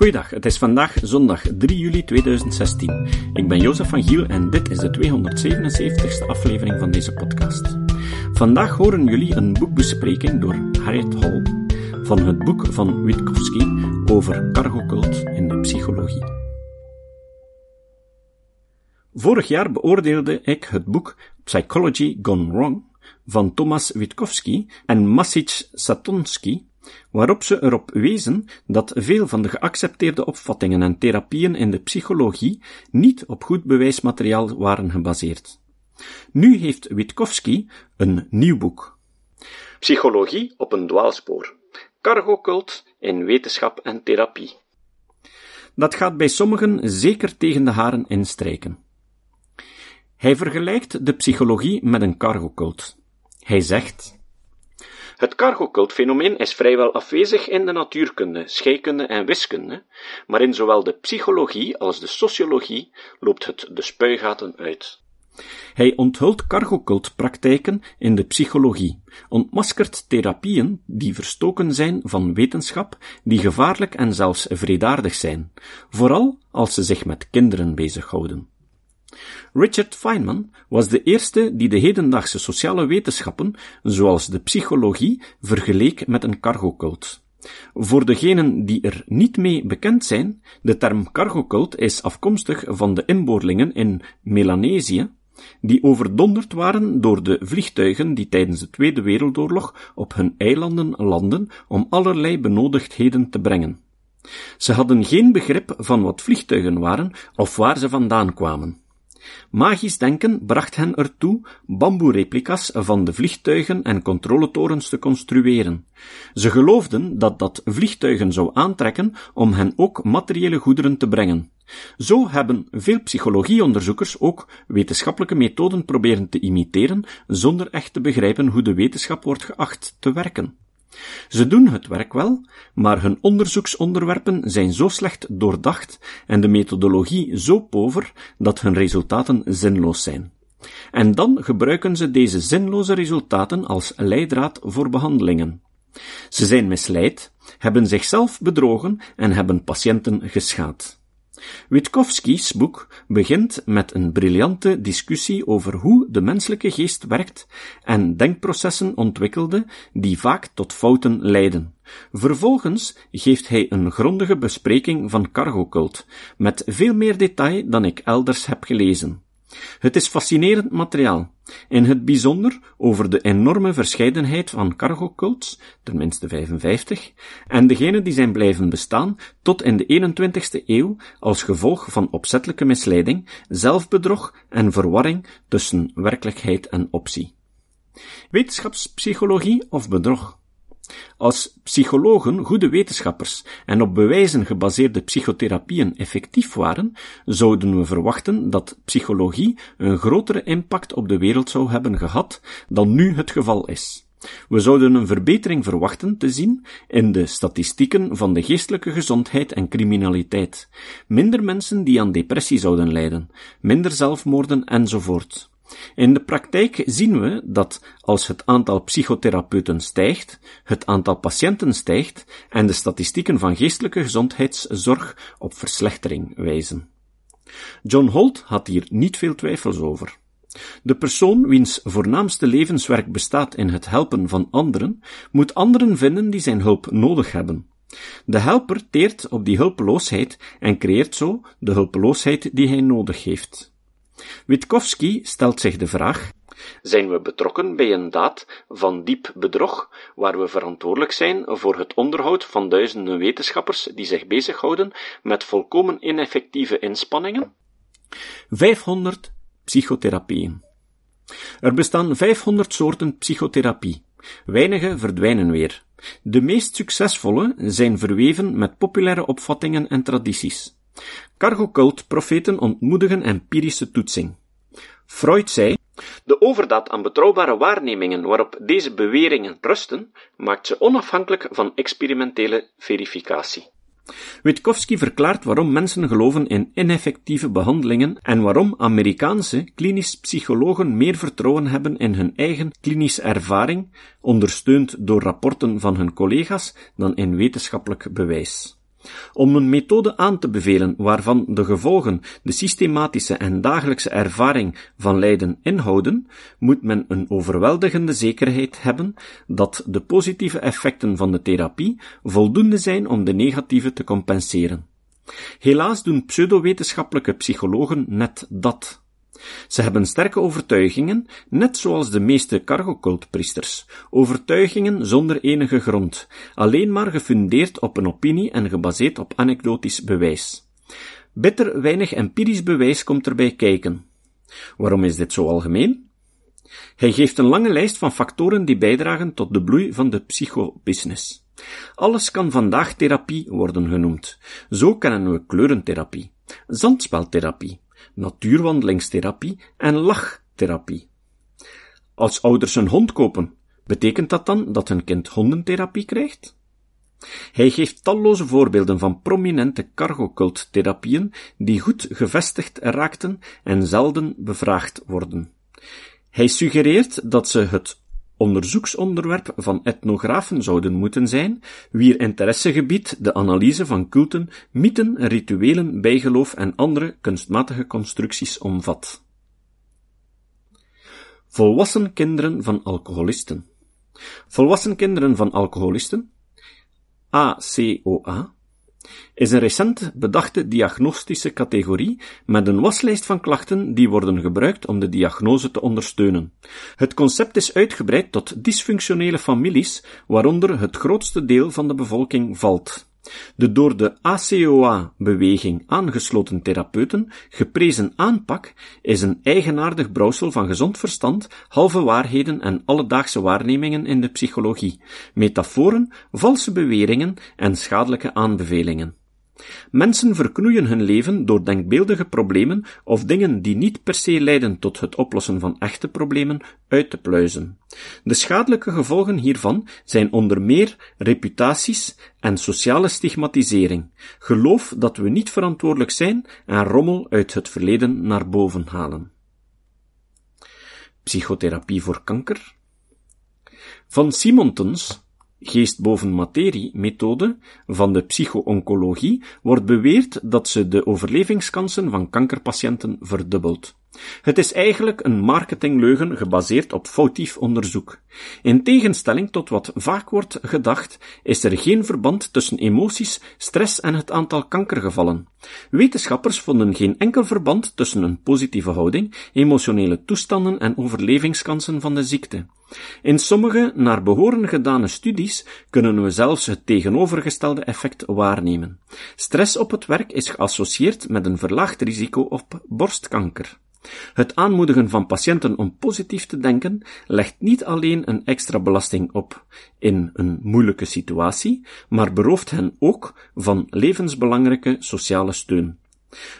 Goeiedag, het is vandaag zondag 3 juli 2016. Ik ben Jozef van Giel en dit is de 277ste aflevering van deze podcast. Vandaag horen jullie een boekbespreking door Harriet Hall van het boek van Witkowski over cargocult in de psychologie. Vorig jaar beoordeelde ik het boek Psychology Gone Wrong van Thomas Witkowski en Masic Satonsky waarop ze erop wezen dat veel van de geaccepteerde opvattingen en therapieën in de psychologie niet op goed bewijsmateriaal waren gebaseerd. Nu heeft Witkowski een nieuw boek. Psychologie op een dwaalspoor. Cargocult in wetenschap en therapie. Dat gaat bij sommigen zeker tegen de haren instrijken. Hij vergelijkt de psychologie met een cargocult. Hij zegt het cargocult-fenomeen is vrijwel afwezig in de natuurkunde, scheikunde en wiskunde, maar in zowel de psychologie als de sociologie loopt het de spuigaten uit. Hij onthult cargocult-praktijken in de psychologie, ontmaskert therapieën die verstoken zijn van wetenschap, die gevaarlijk en zelfs vredaardig zijn, vooral als ze zich met kinderen bezighouden. Richard Feynman was de eerste die de hedendaagse sociale wetenschappen, zoals de psychologie, vergeleek met een cargocult. Voor degenen die er niet mee bekend zijn, de term cargocult is afkomstig van de inboorlingen in Melanesië, die overdonderd waren door de vliegtuigen die tijdens de Tweede Wereldoorlog op hun eilanden landden om allerlei benodigdheden te brengen. Ze hadden geen begrip van wat vliegtuigen waren of waar ze vandaan kwamen. Magisch denken bracht hen ertoe bamboereplica's van de vliegtuigen en controletorens te construeren. Ze geloofden dat dat vliegtuigen zou aantrekken om hen ook materiële goederen te brengen. Zo hebben veel psychologieonderzoekers ook wetenschappelijke methoden proberen te imiteren, zonder echt te begrijpen hoe de wetenschap wordt geacht te werken. Ze doen het werk wel, maar hun onderzoeksonderwerpen zijn zo slecht doordacht en de methodologie zo pover dat hun resultaten zinloos zijn. En dan gebruiken ze deze zinloze resultaten als leidraad voor behandelingen. Ze zijn misleid, hebben zichzelf bedrogen en hebben patiënten geschaad. Witkowski's boek begint met een briljante discussie over hoe de menselijke geest werkt en denkprocessen ontwikkelde die vaak tot fouten leiden. Vervolgens geeft hij een grondige bespreking van cargocult, met veel meer detail dan ik elders heb gelezen. Het is fascinerend materiaal, in het bijzonder over de enorme verscheidenheid van cargocults, tenminste 55, en degene die zijn blijven bestaan tot in de 21ste eeuw als gevolg van opzettelijke misleiding, zelfbedrog en verwarring tussen werkelijkheid en optie. Wetenschapspsychologie of bedrog? Als psychologen goede wetenschappers en op bewijzen gebaseerde psychotherapieën effectief waren, zouden we verwachten dat psychologie een grotere impact op de wereld zou hebben gehad dan nu het geval is. We zouden een verbetering verwachten te zien in de statistieken van de geestelijke gezondheid en criminaliteit, minder mensen die aan depressie zouden lijden, minder zelfmoorden enzovoort. In de praktijk zien we dat als het aantal psychotherapeuten stijgt, het aantal patiënten stijgt en de statistieken van geestelijke gezondheidszorg op verslechtering wijzen. John Holt had hier niet veel twijfels over. De persoon wiens voornaamste levenswerk bestaat in het helpen van anderen, moet anderen vinden die zijn hulp nodig hebben. De helper teert op die hulpeloosheid en creëert zo de hulpeloosheid die hij nodig heeft. Witkowski stelt zich de vraag: zijn we betrokken bij een daad van diep bedrog, waar we verantwoordelijk zijn voor het onderhoud van duizenden wetenschappers die zich bezighouden met volkomen ineffectieve inspanningen? 500 psychotherapieën. Er bestaan 500 soorten psychotherapie. Weinige verdwijnen weer. De meest succesvolle zijn verweven met populaire opvattingen en tradities. Cargocult-profeten ontmoedigen empirische toetsing. Freud zei, de overdaad aan betrouwbare waarnemingen waarop deze beweringen rusten, maakt ze onafhankelijk van experimentele verificatie. Witkowski verklaart waarom mensen geloven in ineffectieve behandelingen en waarom Amerikaanse klinisch psychologen meer vertrouwen hebben in hun eigen klinische ervaring, ondersteund door rapporten van hun collega's, dan in wetenschappelijk bewijs. Om een methode aan te bevelen waarvan de gevolgen de systematische en dagelijkse ervaring van lijden inhouden, moet men een overweldigende zekerheid hebben dat de positieve effecten van de therapie voldoende zijn om de negatieve te compenseren. Helaas doen pseudowetenschappelijke psychologen net dat. Ze hebben sterke overtuigingen, net zoals de meeste cargocultpriesters, overtuigingen zonder enige grond, alleen maar gefundeerd op een opinie en gebaseerd op anekdotisch bewijs. Bitter weinig empirisch bewijs komt erbij kijken. Waarom is dit zo algemeen? Hij geeft een lange lijst van factoren die bijdragen tot de bloei van de psychobusiness. Alles kan vandaag therapie worden genoemd. Zo kennen we kleurentherapie, zandspeltherapie, natuurwandelingstherapie en lachtherapie. Als ouders een hond kopen, betekent dat dan dat hun kind hondentherapie krijgt? Hij geeft talloze voorbeelden van prominente cargoculttherapieën die goed gevestigd raakten en zelden bevraagd worden. Hij suggereert dat ze het onderzoeksonderwerp van etnografen zouden moeten zijn, wier interessegebied de analyse van culten, mythen, rituelen, bijgeloof en andere kunstmatige constructies omvat. Volwassen kinderen van alcoholisten. Volwassen kinderen van alcoholisten, ACOA, is een recent bedachte diagnostische categorie met een waslijst van klachten die worden gebruikt om de diagnose te ondersteunen. Het concept is uitgebreid tot dysfunctionele families, waaronder het grootste deel van de bevolking valt. De door de ACOA-beweging aangesloten therapeuten geprezen aanpak is een eigenaardig brouwsel van gezond verstand, halve waarheden en alledaagse waarnemingen in de psychologie, metaforen, valse beweringen en schadelijke aanbevelingen. Mensen verknoeien hun leven door denkbeeldige problemen of dingen die niet per se leiden tot het oplossen van echte problemen uit te pluizen. De schadelijke gevolgen hiervan zijn onder meer reputaties en sociale stigmatisering, geloof dat we niet verantwoordelijk zijn en rommel uit het verleden naar boven halen. Psychotherapie voor kanker Van Simontons geest boven materie methode van de psycho-oncologie wordt beweerd dat ze de overlevingskansen van kankerpatiënten verdubbelt. Het is eigenlijk een marketingleugen gebaseerd op foutief onderzoek. In tegenstelling tot wat vaak wordt gedacht, is er geen verband tussen emoties, stress en het aantal kankergevallen. Wetenschappers vonden geen enkel verband tussen een positieve houding, emotionele toestanden en overlevingskansen van de ziekte. In sommige naar behoren gedane studies kunnen we zelfs het tegenovergestelde effect waarnemen. Stress op het werk is geassocieerd met een verlaagd risico op borstkanker. Het aanmoedigen van patiënten om positief te denken legt niet alleen een extra belasting op in een moeilijke situatie, maar berooft hen ook van levensbelangrijke sociale steun.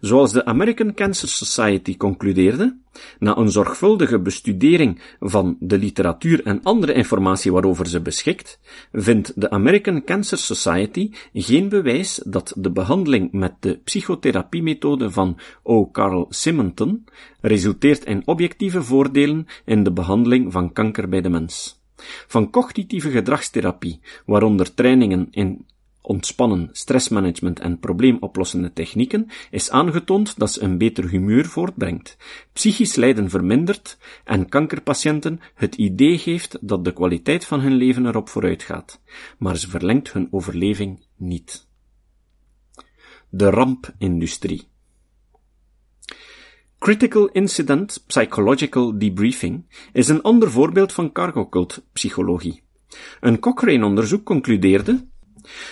Zoals de American Cancer Society concludeerde, na een zorgvuldige bestudering van de literatuur en andere informatie waarover ze beschikt, vindt de American Cancer Society geen bewijs dat de behandeling met de psychotherapiemethode van O. Carl Simonton resulteert in objectieve voordelen in de behandeling van kanker bij de mens. Van cognitieve gedragstherapie, waaronder trainingen in ontspannen, stressmanagement en probleemoplossende technieken is aangetoond dat ze een beter humeur voortbrengt, psychisch lijden vermindert en kankerpatiënten het idee geeft dat de kwaliteit van hun leven erop vooruit gaat, maar ze verlengt hun overleving niet. De rampindustrie. Critical Incident Psychological Debriefing is een ander voorbeeld van cargo-cult psychologie. Een Cochrane-onderzoek concludeerde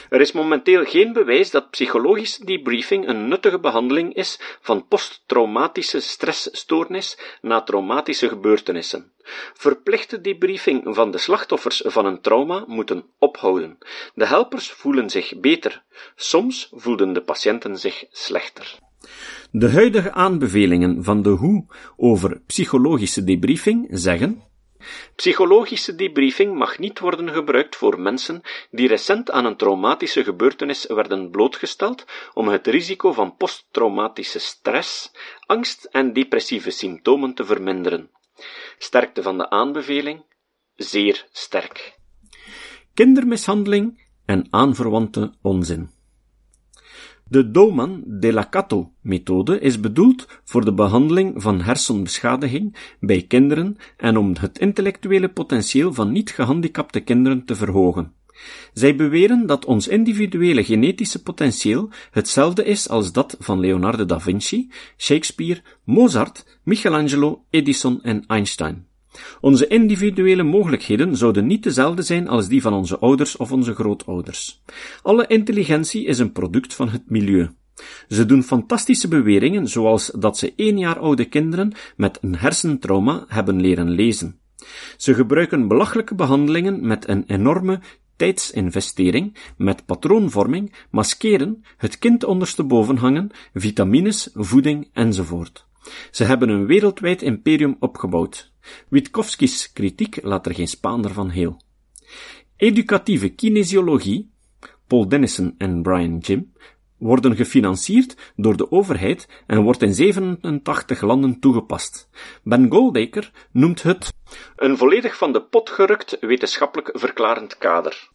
er is momenteel geen bewijs dat psychologische debriefing een nuttige behandeling is van posttraumatische stressstoornis na traumatische gebeurtenissen. Verplichte debriefing van de slachtoffers van een trauma moeten ophouden. De helpers voelen zich beter. Soms voelden de patiënten zich slechter. De huidige aanbevelingen van de WHO over psychologische debriefing zeggen Psychologische debriefing mag niet worden gebruikt voor mensen die recent aan een traumatische gebeurtenis werden blootgesteld om het risico van posttraumatische stress, angst en depressieve symptomen te verminderen. Sterkte van de aanbeveling zeer sterk. Kindermishandeling en aanverwante onzin. De Doman de la Cato methode is bedoeld voor de behandeling van hersenbeschadiging bij kinderen en om het intellectuele potentieel van niet gehandicapte kinderen te verhogen. Zij beweren dat ons individuele genetische potentieel hetzelfde is als dat van Leonardo da Vinci, Shakespeare, Mozart, Michelangelo, Edison en Einstein. Onze individuele mogelijkheden zouden niet dezelfde zijn als die van onze ouders of onze grootouders. Alle intelligentie is een product van het milieu. Ze doen fantastische beweringen, zoals dat ze één jaar oude kinderen met een hersentrauma hebben leren lezen. Ze gebruiken belachelijke behandelingen met een enorme tijdsinvestering, met patroonvorming, maskeren, het kind ondersteboven hangen, vitamines, voeding enzovoort. Ze hebben een wereldwijd imperium opgebouwd. Witkowski's kritiek laat er geen spaander van heel. Educatieve kinesiologie, Paul Dennison en Brian Jim, worden gefinancierd door de overheid en wordt in 87 landen toegepast. Ben Goldacre noemt het een volledig van de pot gerukt wetenschappelijk verklarend kader.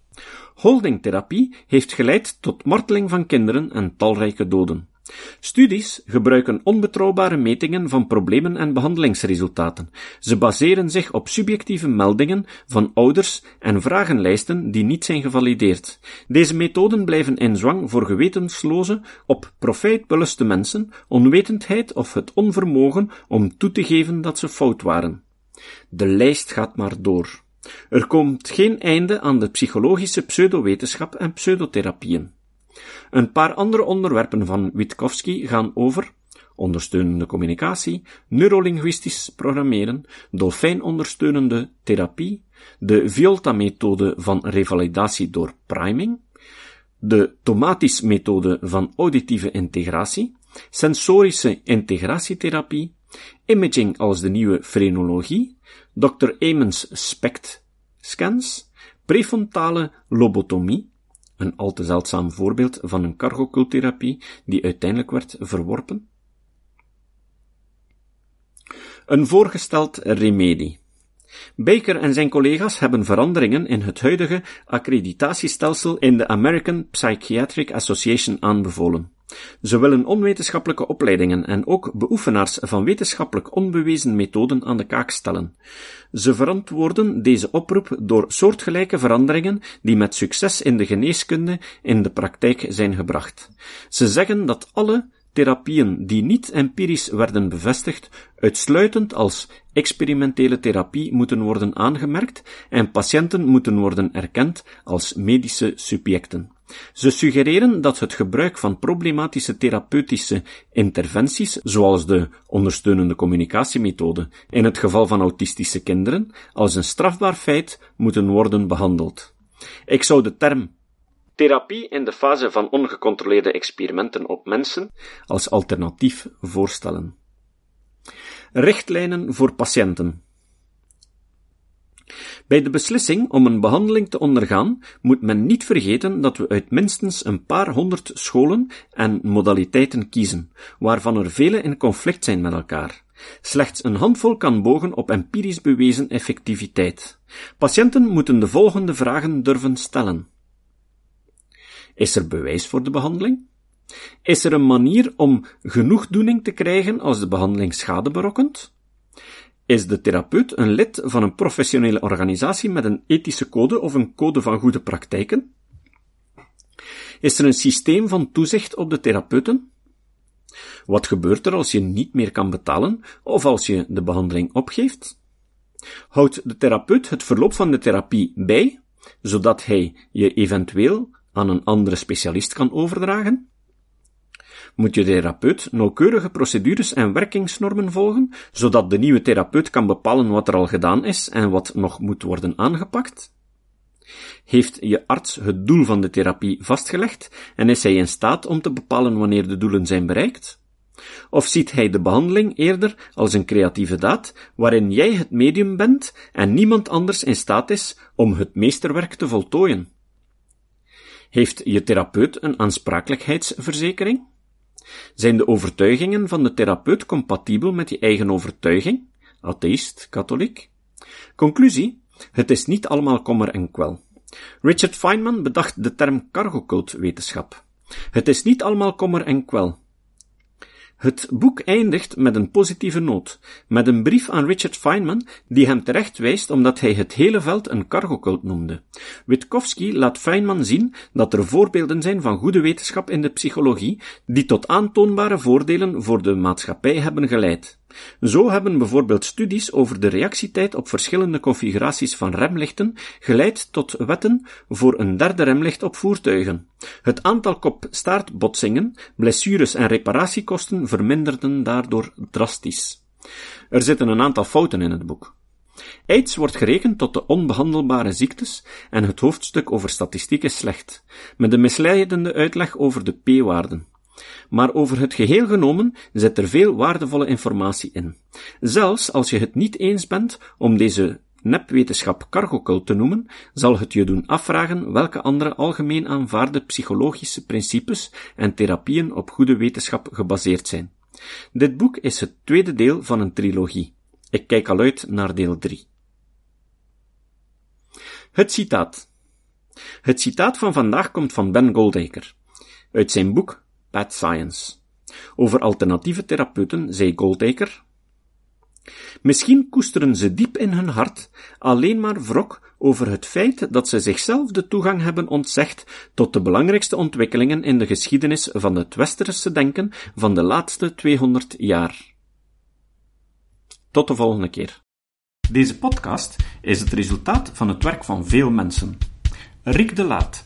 Holdingtherapie heeft geleid tot marteling van kinderen en talrijke doden. Studies gebruiken onbetrouwbare metingen van problemen en behandelingsresultaten. Ze baseren zich op subjectieve meldingen van ouders en vragenlijsten die niet zijn gevalideerd. Deze methoden blijven in zwang voor gewetensloze, op profijt beluste mensen, onwetendheid of het onvermogen om toe te geven dat ze fout waren. De lijst gaat maar door. Er komt geen einde aan de psychologische pseudowetenschap en pseudotherapieën. Een paar andere onderwerpen van Witkowski gaan over ondersteunende communicatie, neurolinguistisch programmeren, dolfijnondersteunende therapie, de Violta-methode van revalidatie door priming, de Tomatis-methode van auditieve integratie, sensorische integratietherapie, imaging als de nieuwe frenologie, Dr. Amons SPECT scans, prefrontale lobotomie, een al te zeldzaam voorbeeld van een cargocultherapie die uiteindelijk werd verworpen? Een voorgesteld remedie. Baker en zijn collega's hebben veranderingen in het huidige accreditatiestelsel in de American Psychiatric Association aanbevolen. Ze willen onwetenschappelijke opleidingen en ook beoefenaars van wetenschappelijk onbewezen methoden aan de kaak stellen. Ze verantwoorden deze oproep door soortgelijke veranderingen die met succes in de geneeskunde in de praktijk zijn gebracht. Ze zeggen dat alle therapieën die niet empirisch werden bevestigd, uitsluitend als experimentele therapie moeten worden aangemerkt en patiënten moeten worden erkend als medische subjecten. Ze suggereren dat het gebruik van problematische therapeutische interventies, zoals de ondersteunende communicatiemethode in het geval van autistische kinderen, als een strafbaar feit moeten worden behandeld. Ik zou de term therapie in de fase van ongecontroleerde experimenten op mensen als alternatief voorstellen. Richtlijnen voor patiënten. Bij de beslissing om een behandeling te ondergaan moet men niet vergeten dat we uit minstens een paar honderd scholen en modaliteiten kiezen, waarvan er vele in conflict zijn met elkaar. Slechts een handvol kan bogen op empirisch bewezen effectiviteit. Patiënten moeten de volgende vragen durven stellen. Is er bewijs voor de behandeling? Is er een manier om genoegdoening te krijgen als de behandeling schade berokkent? Is de therapeut een lid van een professionele organisatie met een ethische code of een code van goede praktijken? Is er een systeem van toezicht op de therapeuten? Wat gebeurt er als je niet meer kan betalen of als je de behandeling opgeeft? Houdt de therapeut het verloop van de therapie bij, zodat hij je eventueel aan een andere specialist kan overdragen? Moet je therapeut nauwkeurige procedures en werkingsnormen volgen, zodat de nieuwe therapeut kan bepalen wat er al gedaan is en wat nog moet worden aangepakt? Heeft je arts het doel van de therapie vastgelegd en is hij in staat om te bepalen wanneer de doelen zijn bereikt? Of ziet hij de behandeling eerder als een creatieve daad, waarin jij het medium bent en niemand anders in staat is om het meesterwerk te voltooien? Heeft je therapeut een aansprakelijkheidsverzekering? Zijn de overtuigingen van de therapeut compatibel met je eigen overtuiging? Atheïst, katholiek? Conclusie: het is niet allemaal kommer en kwel. Richard Feynman bedacht de term cargocult-wetenschap. Het is niet allemaal kommer en kwel. Het boek eindigt met een positieve noot, met een brief aan Richard Feynman, die hem terecht wijst omdat hij het hele veld een cargocult noemde. Witkowski laat Feynman zien dat er voorbeelden zijn van goede wetenschap in de psychologie, die tot aantoonbare voordelen voor de maatschappij hebben geleid. Zo hebben bijvoorbeeld studies over de reactietijd op verschillende configuraties van remlichten geleid tot wetten voor een derde remlicht op voertuigen. Het aantal kop-staartbotsingen, blessures en reparatiekosten verminderden daardoor drastisch. Er zitten een aantal fouten in het boek. AIDS wordt gerekend tot de onbehandelbare ziektes en het hoofdstuk over statistiek is slecht, met een misleidende uitleg over de p-waarden. Maar over het geheel genomen zit er veel waardevolle informatie in. Zelfs als je het niet eens bent om deze nepwetenschap cargocult te noemen, zal het je doen afvragen welke andere algemeen aanvaarde psychologische principes en therapieën op goede wetenschap gebaseerd zijn. Dit boek is het tweede deel van een trilogie. Ik kijk al uit naar deel 3. Het citaat. Het citaat van vandaag komt van Ben Goldacre. Uit zijn boek Bad Science. Over alternatieve therapeuten zei Goldacre, Misschien koesteren ze diep in hun hart alleen maar wrok over het feit dat ze zichzelf de toegang hebben ontzegd tot de belangrijkste ontwikkelingen in de geschiedenis van het westerse denken van de laatste 200 jaar. Tot de volgende keer. Deze podcast is het resultaat van het werk van veel mensen. Rick de Laat